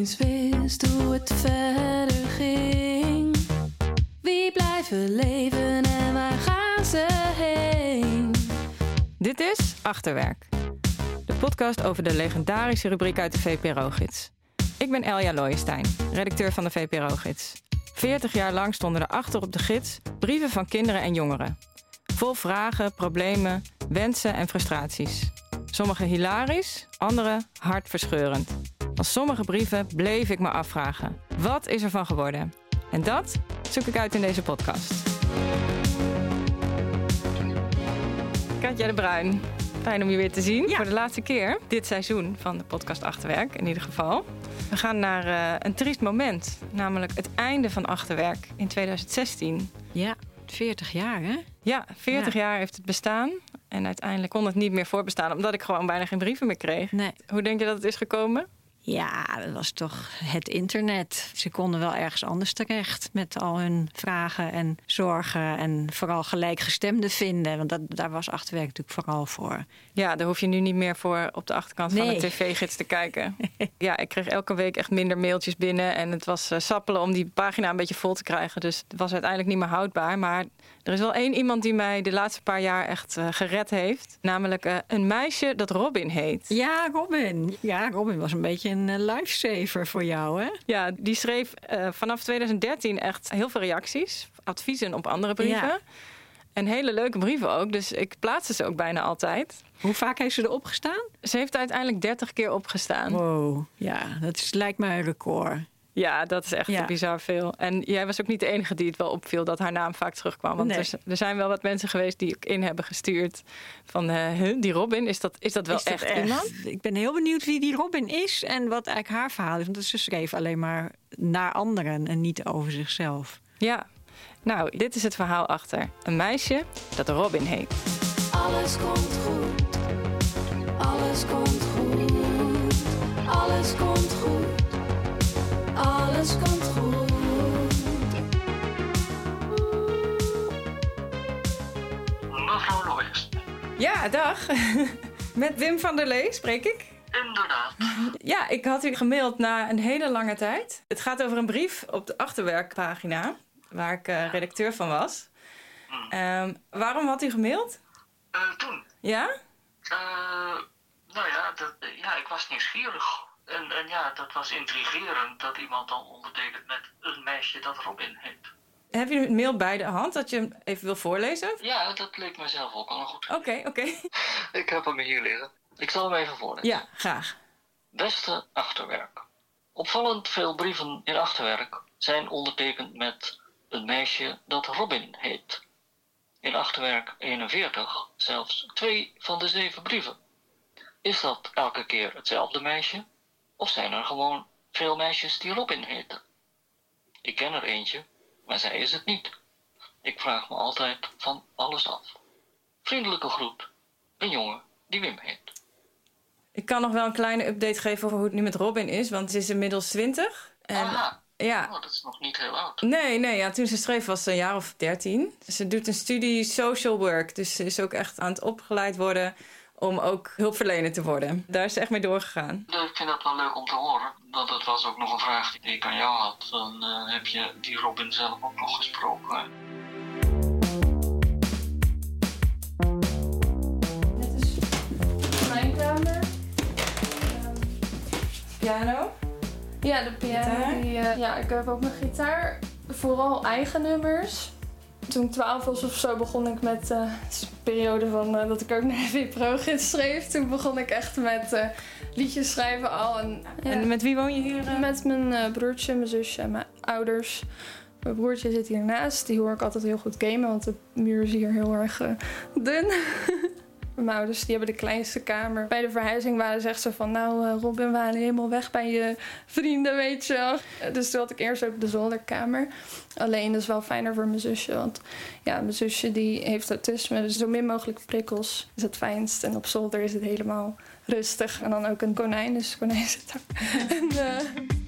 eens wist hoe het verder ging. Wie blijven leven en waar gaan ze heen? Dit is Achterwerk, de podcast over de legendarische rubriek uit de VPRO-gids. Ik ben Elja Looijenstein, redacteur van de VPRO-gids. 40 jaar lang stonden er achter op de gids brieven van kinderen en jongeren. Vol vragen, problemen, wensen en frustraties. Sommige hilarisch, andere hartverscheurend. Van sommige brieven bleef ik me afvragen: wat is er van geworden? En dat zoek ik uit in deze podcast. Katja de Bruin, fijn om je weer te zien. Voor de laatste keer dit seizoen van de podcast Achterwerk, in ieder geval. We gaan naar uh, een triest moment, namelijk het einde van Achterwerk in 2016. Ja, 40 jaar hè? Ja, 40 jaar heeft het bestaan. En uiteindelijk kon het niet meer voorbestaan, omdat ik gewoon bijna geen brieven meer kreeg. Nee. Hoe denk je dat het is gekomen? Ja, dat was toch het internet. Ze konden wel ergens anders terecht met al hun vragen en zorgen. En vooral gelijkgestemden vinden. Want dat, daar was achterwerk natuurlijk vooral voor. Ja, daar hoef je nu niet meer voor op de achterkant van de tv-gids te kijken. ja, ik kreeg elke week echt minder mailtjes binnen. En het was uh, sappelen om die pagina een beetje vol te krijgen. Dus het was uiteindelijk niet meer houdbaar. Maar er is wel één iemand die mij de laatste paar jaar echt uh, gered heeft. Namelijk uh, een meisje dat Robin heet. Ja, Robin. Ja, Robin was een beetje een uh, lifesaver voor jou, hè? Ja, die schreef vanaf 2013 echt heel veel reacties. Adviezen op andere brieven. Ja. En hele leuke brieven ook. Dus ik plaatste ze ook bijna altijd. Hoe vaak heeft ze erop gestaan? Ze heeft uiteindelijk 30 keer opgestaan. Wow, ja, dat is, lijkt mij een record. Ja, dat is echt ja. bizar veel. En jij was ook niet de enige die het wel opviel dat haar naam vaak terugkwam. Want nee. er, er, zijn wel wat mensen geweest die ook in hebben gestuurd van uh, die Robin, is dat, is dat wel is dat echt, echt iemand? Ik ben heel benieuwd wie die Robin is en wat eigenlijk haar verhaal is. Want ze schreef alleen maar naar anderen en niet over zichzelf. Ja, nou, dit is het verhaal achter. Een meisje dat Robin heet. Alles komt goed. Alles komt goed. Alles komt goed. Ja, dag. Met Wim van der Lee spreek ik. Inderdaad. Ja, ik had u gemaild na een hele lange tijd. Het gaat over een brief op de achterwerkpagina, waar ik uh, redacteur van was. Hmm. Um, waarom had u gemaild? Uh, toen? Ja? Uh, nou ja, dat, ja, ik was nieuwsgierig. En, en ja, dat was intrigerend dat iemand dan ondertekent met een meisje dat Robin heet. Heb je een mail bij de hand dat je hem even wil voorlezen? Ja, dat leek mezelf ook al een goed Oké, oké. Okay. ik heb hem hier liggen. Ik zal hem even voorlezen. Ja, graag. Beste achterwerk. Opvallend veel brieven in achterwerk zijn ondertekend met een meisje dat Robin heet. In achterwerk 41 zelfs twee van de zeven brieven. Is dat elke keer hetzelfde meisje? Of zijn er gewoon veel meisjes die Robin heten? Ik ken er eentje, maar zij is het niet. Ik vraag me altijd van alles af. Vriendelijke groet, een jongen die Wim heet. Ik kan nog wel een kleine update geven over hoe het nu met Robin is, want ze is inmiddels 20. En Aha. Ja. Oh, dat is nog niet heel oud. Nee, nee ja, toen ze schreef was ze een jaar of 13. Ze doet een studie social work, dus ze is ook echt aan het opgeleid worden om ook hulpverlener te worden. Daar is ze echt mee doorgegaan. Ja, ik vind dat wel leuk om te horen. Want dat was ook nog een vraag die ik aan jou had. Dan uh, heb je die Robin zelf ook nog gesproken. Dit is mijn kamer. Piano? Ja, de piano. Die, uh, ja, ik heb ook mijn gitaar. Vooral eigen nummers. Toen ik 12 was of zo begon ik met uh, de periode van uh, dat ik ook naar VPRO-gids schreef. Toen begon ik echt met uh, liedjes schrijven al. En, ja. en, met wie woon je hier? Met mijn broertje, mijn zusje en mijn ouders. Mijn broertje zit hiernaast. Die hoor ik altijd heel goed gamen, want de muur is hier heel erg dun. Mijn ouders die hebben de kleinste kamer. Bij de verhuizing waren ze echt zo van... nou uh, Robin, we halen helemaal weg bij je vrienden, weet je wel. Dus toen had ik eerst ook de zolderkamer. Alleen dat is wel fijner voor mijn zusje. Want ja, mijn zusje die heeft autisme. Dus zo min mogelijk prikkels is het fijnst. En op zolder is het helemaal rustig. En dan ook een konijn, dus konijn zit daar. en, uh,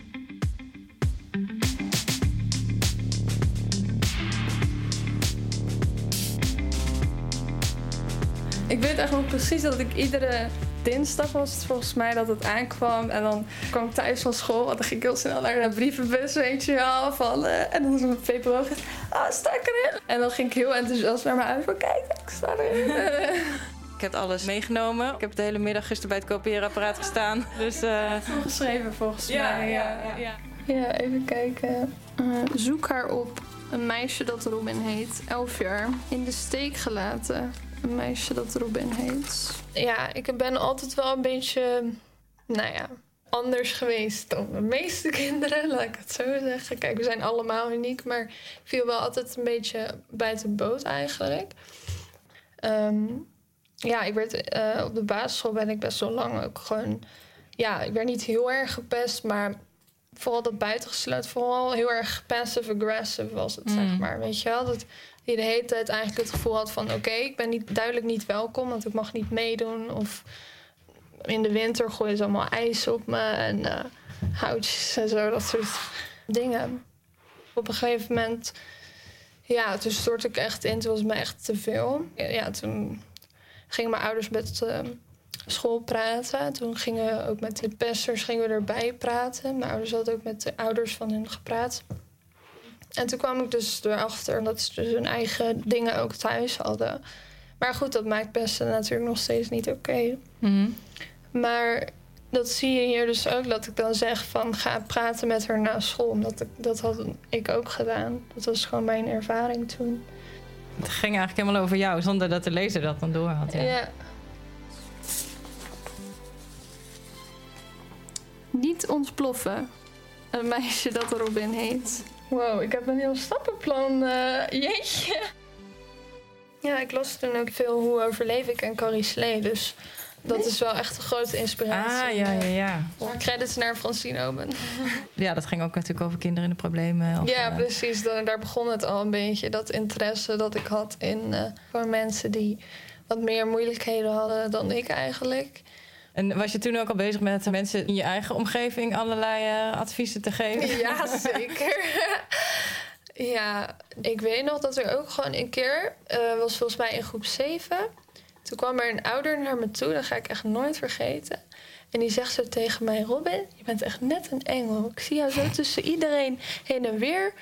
Ik weet echt nog precies dat ik iedere dinsdag was het volgens mij dat het aankwam. En dan kwam ik thuis van school. En dan ging ik heel snel naar de brievenbus, weet je wel. Van, eh, en dan was een VPRO. Ah, sta ik erin? En dan ging ik heel enthousiast naar mijn huis. Van, kijk, ik sta erin. Ik heb alles meegenomen. Ik heb de hele middag gisteren bij het kopieerapparaat gestaan. Dus eh, geschreven volgens Ja, mij. ja, ja. Ja, even kijken. Eh, zoek haar op. Een meisje dat Robin heet. Elf jaar. In de steek gelaten. Een meisje dat Robin heet. Ja, ik ben altijd wel een beetje... Nou ja, anders geweest dan de meeste kinderen. Laat ik het zo zeggen. Kijk, we zijn allemaal uniek. Maar ik viel wel altijd een beetje buiten boot eigenlijk. Ehm, ja, ik werd... eh, op de basisschool ben ik best wel lang ook gewoon... Ja, ik werd niet heel erg gepest, maar vooral dat buitengesloten, vooral heel erg passive-aggressive was het, zeg Mm. maar. Weet je wel? Dat je de hele tijd eigenlijk het gevoel had van... oké, ik ben niet, duidelijk niet welkom, want ik mag niet meedoen. Of in de winter gooien ze allemaal ijs op me en eh, houtjes en zo, dat soort dingen. Op een gegeven moment, ja, toen stortte ik echt in. Toen was het me echt te veel. Ja, toen gingen mijn ouders met... eh, school praten. Toen gingen we ook met de pesters gingen we erbij praten. Mijn ouders hadden ook met de ouders van hen gepraat. En toen kwam ik dus erachter dat ze dus hun eigen dingen ook thuis hadden. Maar goed, dat maakt pesten natuurlijk nog steeds niet oké. mhm. Maar dat zie je hier dus ook, dat ik dan zeg van ga praten met haar na school. Omdat ik, dat had ik ook gedaan. Dat was gewoon mijn ervaring toen. het ging eigenlijk helemaal over jou, zonder dat de lezer dat dan door had. Ja. Ja. Niet ontploffen. Een meisje dat Robin heet. Wow, ik heb een heel stappenplan. eh, jeetje. Ja, ik las toen ook veel Hoe overleef ik en Carrie Slee. Dus dat is wel echt een grote inspiratie. Ah, ja, ja, ja. Credits naar Francine Oben. Ja, dat ging ook natuurlijk over kinderen in de problemen. Of, Ja, eh, precies. Dan, daar begon het al een beetje. Dat interesse dat ik had in eh, voor mensen die wat meer moeilijkheden hadden dan ik eigenlijk. En was je toen ook al bezig met mensen in je eigen omgeving allerlei eh, adviezen te geven? Ja, zeker. ja, ik weet nog dat er ook gewoon een keer, eh, was volgens mij in groep 7. Toen kwam er een ouder naar me toe, dat ga ik echt nooit vergeten. En die zegt zo tegen mij: Robin, je bent echt net een engel. Ik zie jou zo tussen iedereen heen en weer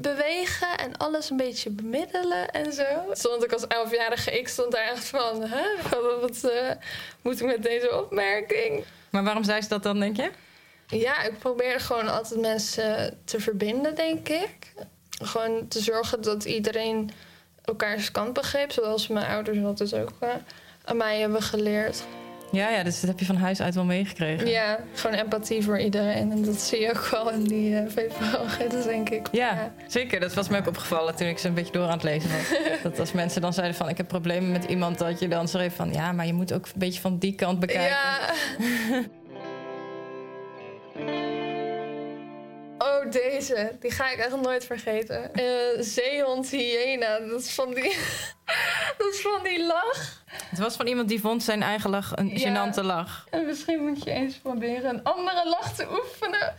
bewegen en alles een beetje bemiddelen en zo. Stond ik als elfjarige, ik stond daar echt van: hè, wat, wat eh, moet ik met deze opmerking? Maar waarom zei ze dat dan, denk je? Ja, ik probeer gewoon altijd mensen te verbinden, denk ik. Gewoon te zorgen dat iedereen elkaars kant begreep. Zoals mijn ouders dat dus ook eh, aan mij hebben geleerd. Ja, ja, dus dat heb je van huis uit wel meegekregen. Ja, gewoon empathie voor iedereen. En dat zie je ook wel in die uh, VPRO-gids, denk ik. Ja, zeker. Dat was me ook opgevallen toen ik ze een beetje door aan het lezen was. dat als mensen dan zeiden van ik heb problemen met iemand, dat je dan schreef van ja, maar je moet ook een beetje van die kant bekijken. Ja. Oh, deze. Die ga ik echt nooit vergeten. Eh, zeehond hyena. Dat is van die... is van die lach. Het was van iemand die vond zijn eigen lach een Ja. gênante lach. En misschien moet je eens proberen een andere lach te oefenen.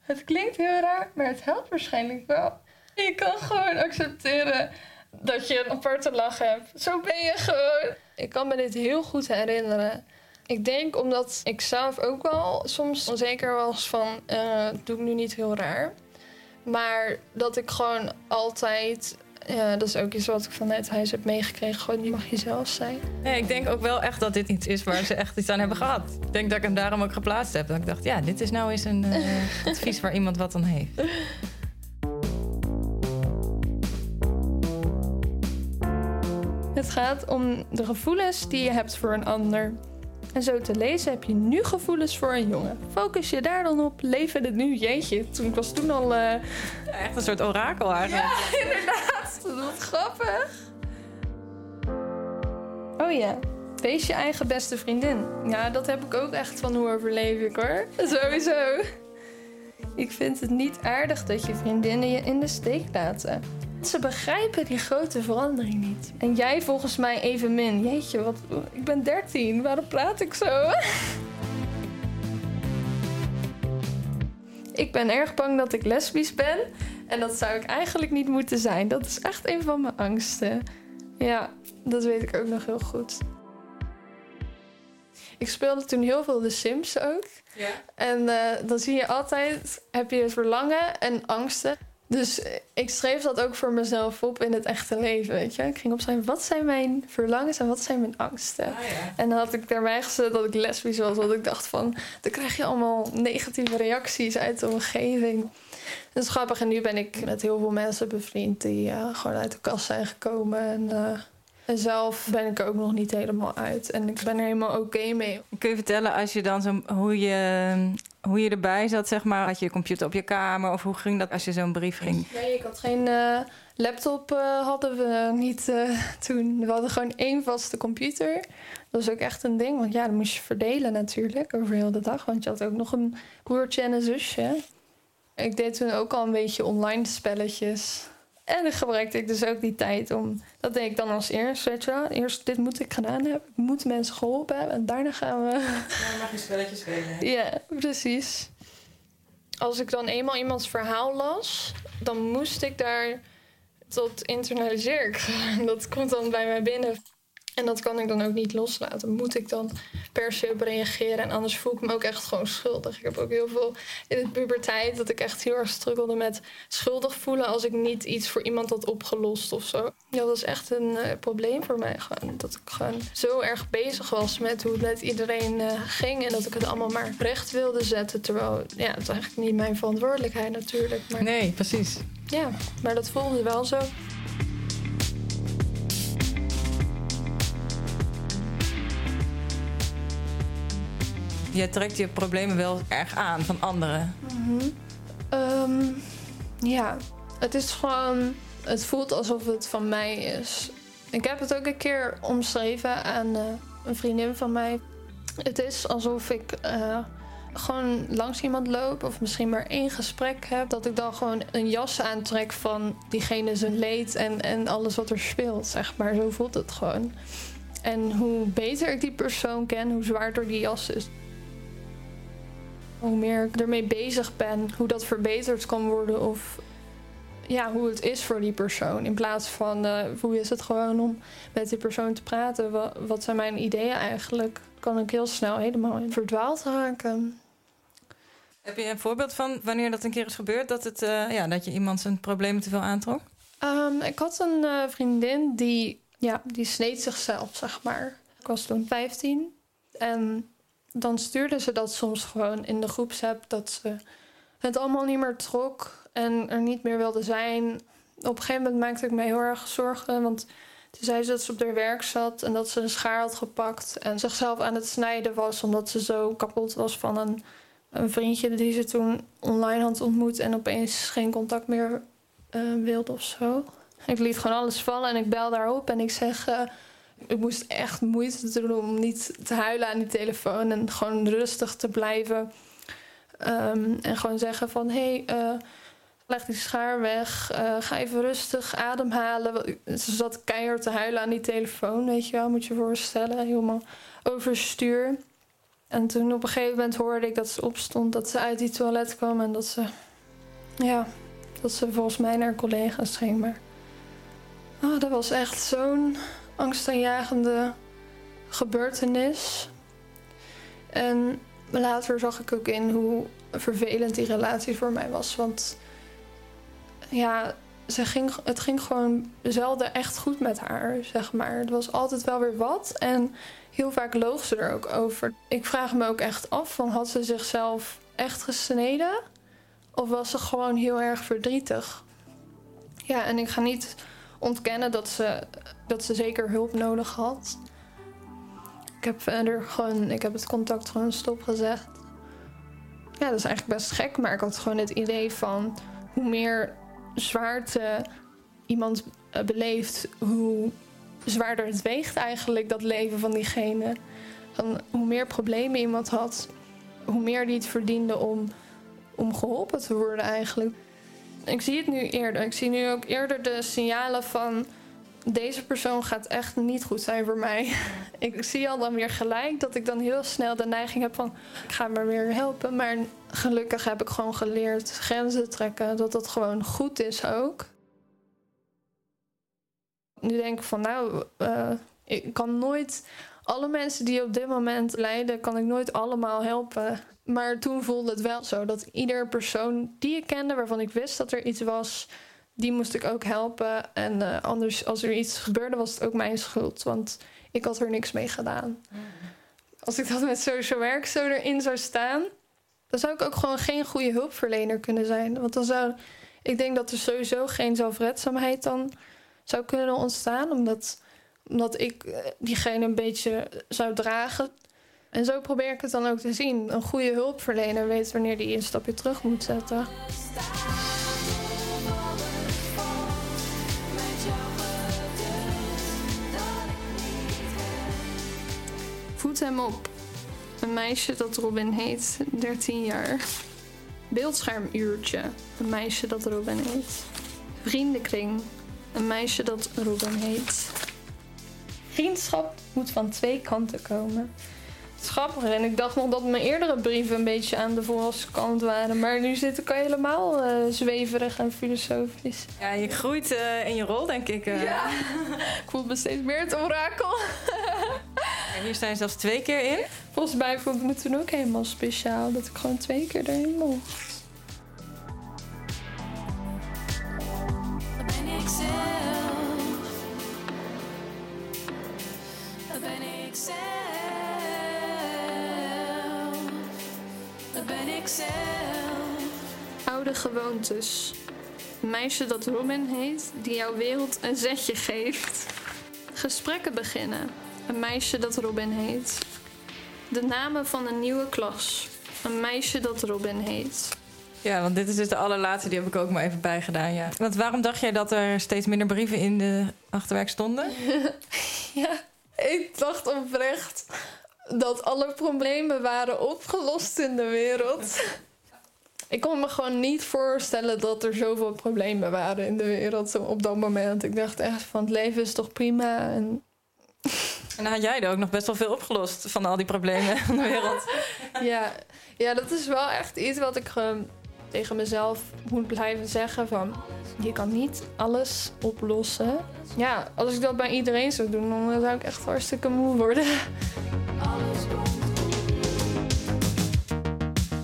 Het klinkt heel raar, maar het helpt waarschijnlijk wel. Je kan gewoon accepteren dat je een aparte lach hebt. Zo ben je gewoon. Ik kan me dit heel goed herinneren. Ik denk omdat ik zelf ook wel soms onzeker was van... eh doe ik nu niet heel raar. Maar dat ik gewoon altijd... Ja, dat is ook iets wat ik vanuit huis heb meegekregen. Gewoon, je mag jezelf zijn. Nee, ik denk ook wel echt dat dit iets is waar ze echt iets aan hebben gehad. Ik denk dat ik hem daarom ook geplaatst heb. Dat ik dacht, ja, dit is nou eens een eh, advies waar iemand wat aan heeft. Het gaat om de gevoelens die je hebt voor een ander. En zo te lezen heb je nu gevoelens voor een jongen. Focus je daar dan op. Leven het nu. Jeetje, toen, ik was toen al... eh, Echt een soort orakel eigenlijk. inderdaad. Wat grappig. Oh ja. Wees je eigen beste vriendin. Ja, dat heb ik ook echt van hoe overleef ik hoor. Sowieso. Ik vind het niet aardig dat je vriendinnen je in de steek laten. Ze begrijpen die grote verandering niet. En jij volgens mij evenmin. Jeetje, wat, ik ben 13. Waarom praat ik zo? ik ben erg bang dat ik lesbisch ben. En dat zou ik eigenlijk niet moeten zijn. Dat is echt een van mijn angsten. Ja, dat weet ik ook nog heel goed. Ik speelde toen heel veel The Sims ook. Ja. En eh, dan zie je altijd, heb je verlangen en angsten. Dus ik schreef dat ook voor mezelf op in het echte leven, weet je. Ik ging opschrijven, wat zijn mijn verlangens en wat zijn mijn angsten? Ah, ja. En dan had ik daarbij gezet dat ik lesbisch was. Want ik dacht van, dan krijg je allemaal negatieve reacties uit de omgeving. Dat is grappig. En nu ben ik met heel veel mensen bevriend die eh, gewoon uit de kast zijn gekomen. En, eh, en zelf ben ik er ook nog niet helemaal uit. En ik ben er helemaal oké mee. Kun je vertellen als je dan zo, hoe, je, hoe je erbij zat, zeg maar? Had je je computer op je kamer? Of hoe ging dat als je zo'n brief ging? Nee, ik had geen eh, laptop, eh, hadden we niet eh, toen. We hadden gewoon één vaste computer. Dat was ook echt een ding, want ja, dan moest je verdelen natuurlijk over heel de dag. Want je had ook nog een broertje en een zusje. Ik deed toen ook al een beetje online spelletjes. En dan gebruikte ik dus ook die tijd om... Dat deed ik dan als eerst, weet je wel. Eerst, dit moet ik gedaan hebben. Ik moet mensen geholpen hebben. En daarna gaan we... Ja, mag je spelletjes spelen. Ja, precies. Als ik dan eenmaal iemands verhaal las, dan moest ik daar tot internaliseer ik. Dat komt dan bij mij binnen. En dat kan ik dan ook niet loslaten. Moet ik dan per se op reageren. En anders voel ik me ook echt gewoon schuldig. Ik heb ook heel veel in de puberteit dat ik echt heel erg struggelde met schuldig voelen als ik niet iets voor iemand had opgelost of zo. Ja, dat was echt een eh, probleem voor mij. Gewoon. Dat ik gewoon zo erg bezig was met hoe het met iedereen eh, ging. En dat ik het allemaal maar recht wilde zetten. Terwijl, ja, het is eigenlijk niet mijn verantwoordelijkheid natuurlijk. Maar Nee, precies. ja, maar dat voelde wel zo. Je trekt je problemen wel erg aan van anderen. Ehm, ja, het is gewoon. Het voelt alsof het van mij is. Ik heb het ook een keer omschreven aan eh, een vriendin van mij. Het is alsof ik eh, gewoon langs iemand loop, of misschien maar één gesprek heb. Dat ik dan gewoon een jas aantrek van diegene zijn leed en, en alles wat er speelt, zeg maar. Zo voelt het gewoon. En hoe beter ik die persoon ken, hoe zwaarder die jas is. Hoe meer ik ermee bezig ben, hoe dat verbeterd kan worden of ja, hoe het is voor die persoon. In plaats van eh, hoe is het gewoon om met die persoon te praten. Wat, wat zijn mijn ideeën eigenlijk? Kan ik heel snel helemaal in verdwaald raken. Heb je een voorbeeld van wanneer dat een keer is gebeurd? Dat, het, eh, ja, dat je iemand zijn problemen te veel aantrok? Ehm, ik had een eh, vriendin die, ja, die sneed zichzelf, zeg maar. Ik was toen 15 en dan stuurde ze dat soms gewoon in de groepsapp dat ze het allemaal niet meer trok en er niet meer wilde zijn. Op een gegeven moment maakte ik me heel erg zorgen, want toen zei ze dat ze op haar werk zat en dat ze een schaar had gepakt en zichzelf aan het snijden was omdat ze zo kapot was van een, een vriendje die ze toen online had ontmoet en opeens geen contact meer eh, wilde of zo. Ik liet gewoon alles vallen en ik bel daarop en ik zeg. eh, ik moest echt moeite doen om niet te huilen aan die telefoon en gewoon rustig te blijven. Ehm, en gewoon zeggen van hé, hey, eh, leg die schaar weg. eh, ga even rustig ademhalen. Ze zat keihard te huilen aan die telefoon, weet je wel, moet je je voorstellen. Helemaal overstuur. En toen op een gegeven moment hoorde ik dat ze opstond, dat ze uit die toilet kwam en dat ze, ja, dat ze volgens mij naar collega's ging. Maar oh, dat was echt zo'n angstaanjagende gebeurtenis. En later zag ik ook in hoe vervelend die relatie voor mij was. Want ja, ze ging, het ging gewoon zelden echt goed met haar, zeg maar. Er was altijd wel weer wat. En heel vaak loog ze er ook over. Ik vraag me ook echt af: van, had ze zichzelf echt gesneden? Of was ze gewoon heel erg verdrietig? Ja, en ik ga niet ontkennen dat ze, dat ze zeker hulp nodig had. Ik heb verder gewoon, ik heb het contact gewoon stopgezet. Ja, dat is eigenlijk best gek, maar ik had gewoon het idee van hoe meer zwaarte iemand eh, beleeft, hoe zwaarder het weegt eigenlijk dat leven van diegene. Van hoe meer problemen iemand had, hoe meer die het verdiende om, om geholpen te worden eigenlijk. Ik zie het nu eerder. Ik zie nu ook eerder de signalen van deze persoon gaat echt niet goed zijn voor mij. Ik zie al dan weer gelijk dat ik dan heel snel de neiging heb van ik ga maar weer helpen. Maar gelukkig heb ik gewoon geleerd grenzen trekken. Dat dat gewoon goed is ook. Nu denk ik van nou, eh, ik kan nooit alle mensen die op dit moment lijden, kan ik nooit allemaal helpen. Maar toen voelde het wel zo dat ieder persoon die ik kende, waarvan ik wist dat er iets was, die moest ik ook helpen. En uh, anders, als er iets gebeurde, was het ook mijn schuld. Want ik had er niks mee gedaan. Als ik dat met social werk zo erin zou staan, dan zou ik ook gewoon geen goede hulpverlener kunnen zijn. Want dan zou ik denk dat er sowieso geen zelfredzaamheid dan zou kunnen ontstaan, omdat, omdat ik eh, diegene een beetje zou dragen. En zo probeer ik het dan ook te zien. Een goede hulpverlener weet wanneer die een stapje terug moet zetten. Voed hem op. Een meisje dat Robin heet, 13 jaar. Beeldschermuurtje. Een meisje dat Robin heet. Vriendenkring. Een meisje dat Robin heet. Vriendschap moet van twee kanten komen. Grappig. En ik dacht nog dat mijn eerdere brieven een beetje aan de voorkant waren. Maar nu zit ik helemaal uh, zweverig en filosofisch. Ja, je groeit uh, in je rol, denk ik. Uh. Ja, ik voel me steeds meer het orakel. en hier sta je zelfs twee keer in? Volgens mij vond ik me toen ook helemaal speciaal. Dat ik gewoon twee keer erin mocht. Oude gewoontes. Een meisje dat Robin heet, die jouw wereld een zetje geeft. Gesprekken beginnen. Een meisje dat Robin heet. De namen van een nieuwe klas. Een meisje dat Robin heet. Ja, want dit is dus de allerlaatste, die heb ik ook maar even bijgedaan. Ja. Want waarom dacht jij dat er steeds minder brieven in de achterwerk stonden? ja, ik dacht oprecht dat alle problemen waren opgelost in de wereld. Ik kon me gewoon niet voorstellen dat er zoveel problemen waren in de wereld op dat moment. Ik dacht echt van het leven is toch prima. En, en dan had jij er ook nog best wel veel opgelost van al die problemen in de wereld. ja, ja, dat is wel echt iets wat ik gewoon tegen mezelf moet blijven zeggen van... Je kan niet alles oplossen. Ja, als ik dat bij iedereen zou doen, dan zou ik echt hartstikke moe worden.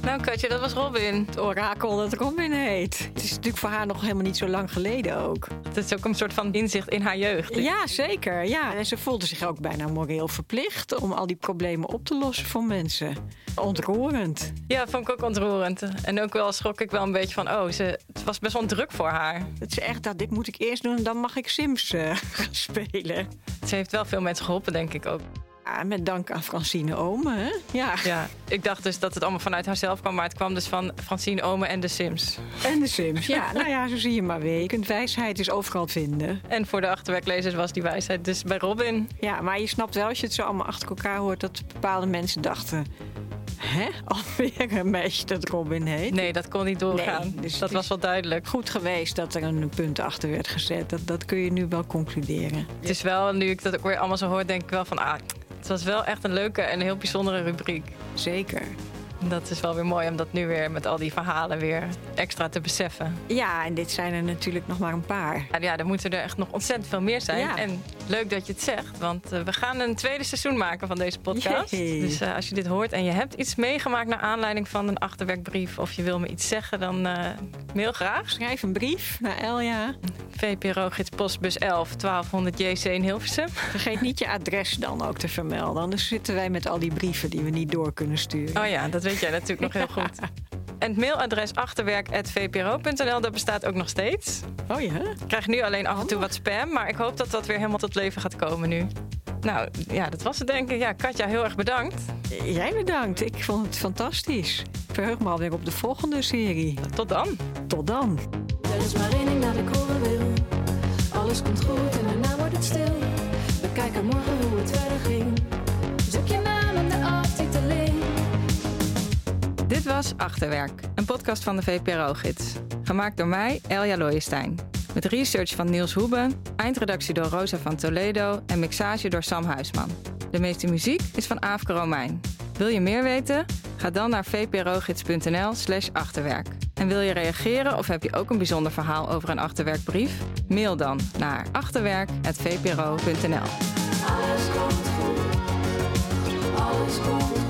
Nou, Katje, dat was Robin. Het orakel dat Robin heet. Het is natuurlijk voor haar nog helemaal niet zo lang geleden ook. Het is ook een soort van inzicht in haar jeugd. Ja, zeker. Ja. En ze voelde zich ook bijna moreel verplicht om al die problemen op te lossen voor mensen. Ontroerend. Ja, vond ik ook ontroerend. En ook wel schrok ik wel een beetje van, oh, ze, het was best wel druk voor haar. Het is echt dat dit moet ik eerst doen en dan mag ik Sims uh, spelen. Ze heeft wel veel mensen geholpen, denk ik ook. Ja, met dank aan Francine Ome. Hè? Ja. ja, ik dacht dus dat het allemaal vanuit haarzelf kwam, maar het kwam dus van Francine Ome en de Sims. En de Sims, ja. nou ja, zo zie je maar weer. Je kunt wijsheid is overal vinden. En voor de achterwerklezers was die wijsheid dus bij Robin. Ja, maar je snapt wel als je het zo allemaal achter elkaar hoort dat bepaalde mensen dachten. Hè? Alweer een meisje dat Robin heet? Nee, dat kon niet doorgaan. dus dat was wel duidelijk. Goed geweest dat er een punt achter werd gezet. Dat, dat kun je nu wel concluderen. Het is wel, nu ik dat ook weer allemaal zo hoor, denk ik wel van... Ah, het was wel echt een leuke en heel bijzondere rubriek. Zeker. Dat is wel weer mooi om dat nu weer met al die verhalen weer extra te beseffen. Ja, en dit zijn er natuurlijk nog maar een paar. Ja, er moeten er echt nog ontzettend veel meer zijn. Ja. En leuk dat je het zegt, want uh, we gaan een tweede seizoen maken van deze podcast. Yay. Dus uh, als je dit hoort en je hebt iets meegemaakt naar aanleiding van een achterwerkbrief... of je wil me iets zeggen, dan uh, mail graag. Schrijf een brief naar Elja. VPRO Gids Postbus 11 1200 JC in Hilversum. Vergeet niet je adres dan ook te vermelden. Anders zitten wij met al die brieven die we niet door kunnen sturen. Oh ja, dat weet jij natuurlijk nog heel goed. En het mailadres achterwerk.vpro.nl, dat bestaat ook nog steeds. Oh ja? Ik krijg nu alleen af en toe wat spam, maar ik hoop dat dat weer helemaal tot leven gaat komen nu. Nou, ja, dat was het denk ik. Ja, Katja, heel erg bedankt. Jij bedankt. Ik vond het fantastisch. Ik verheug me alweer op de volgende serie. Tot dan. Tot dan. Er is maar één ding dat ik horen wil. Alles komt goed en daarna wordt het stil. We kijken morgen Dit was Achterwerk, een podcast van de VPRO-gids. Gemaakt door mij, Elja Looijenstein. Met research van Niels Hoeben, eindredactie door Rosa van Toledo en mixage door Sam Huisman. De meeste muziek is van Aafke Romein. Wil je meer weten? Ga dan naar vprogids.nl slash achterwerk. En wil je reageren of heb je ook een bijzonder verhaal over een achterwerkbrief? Mail dan naar achterwerk.vpro.nl Alles komt goed. alles komt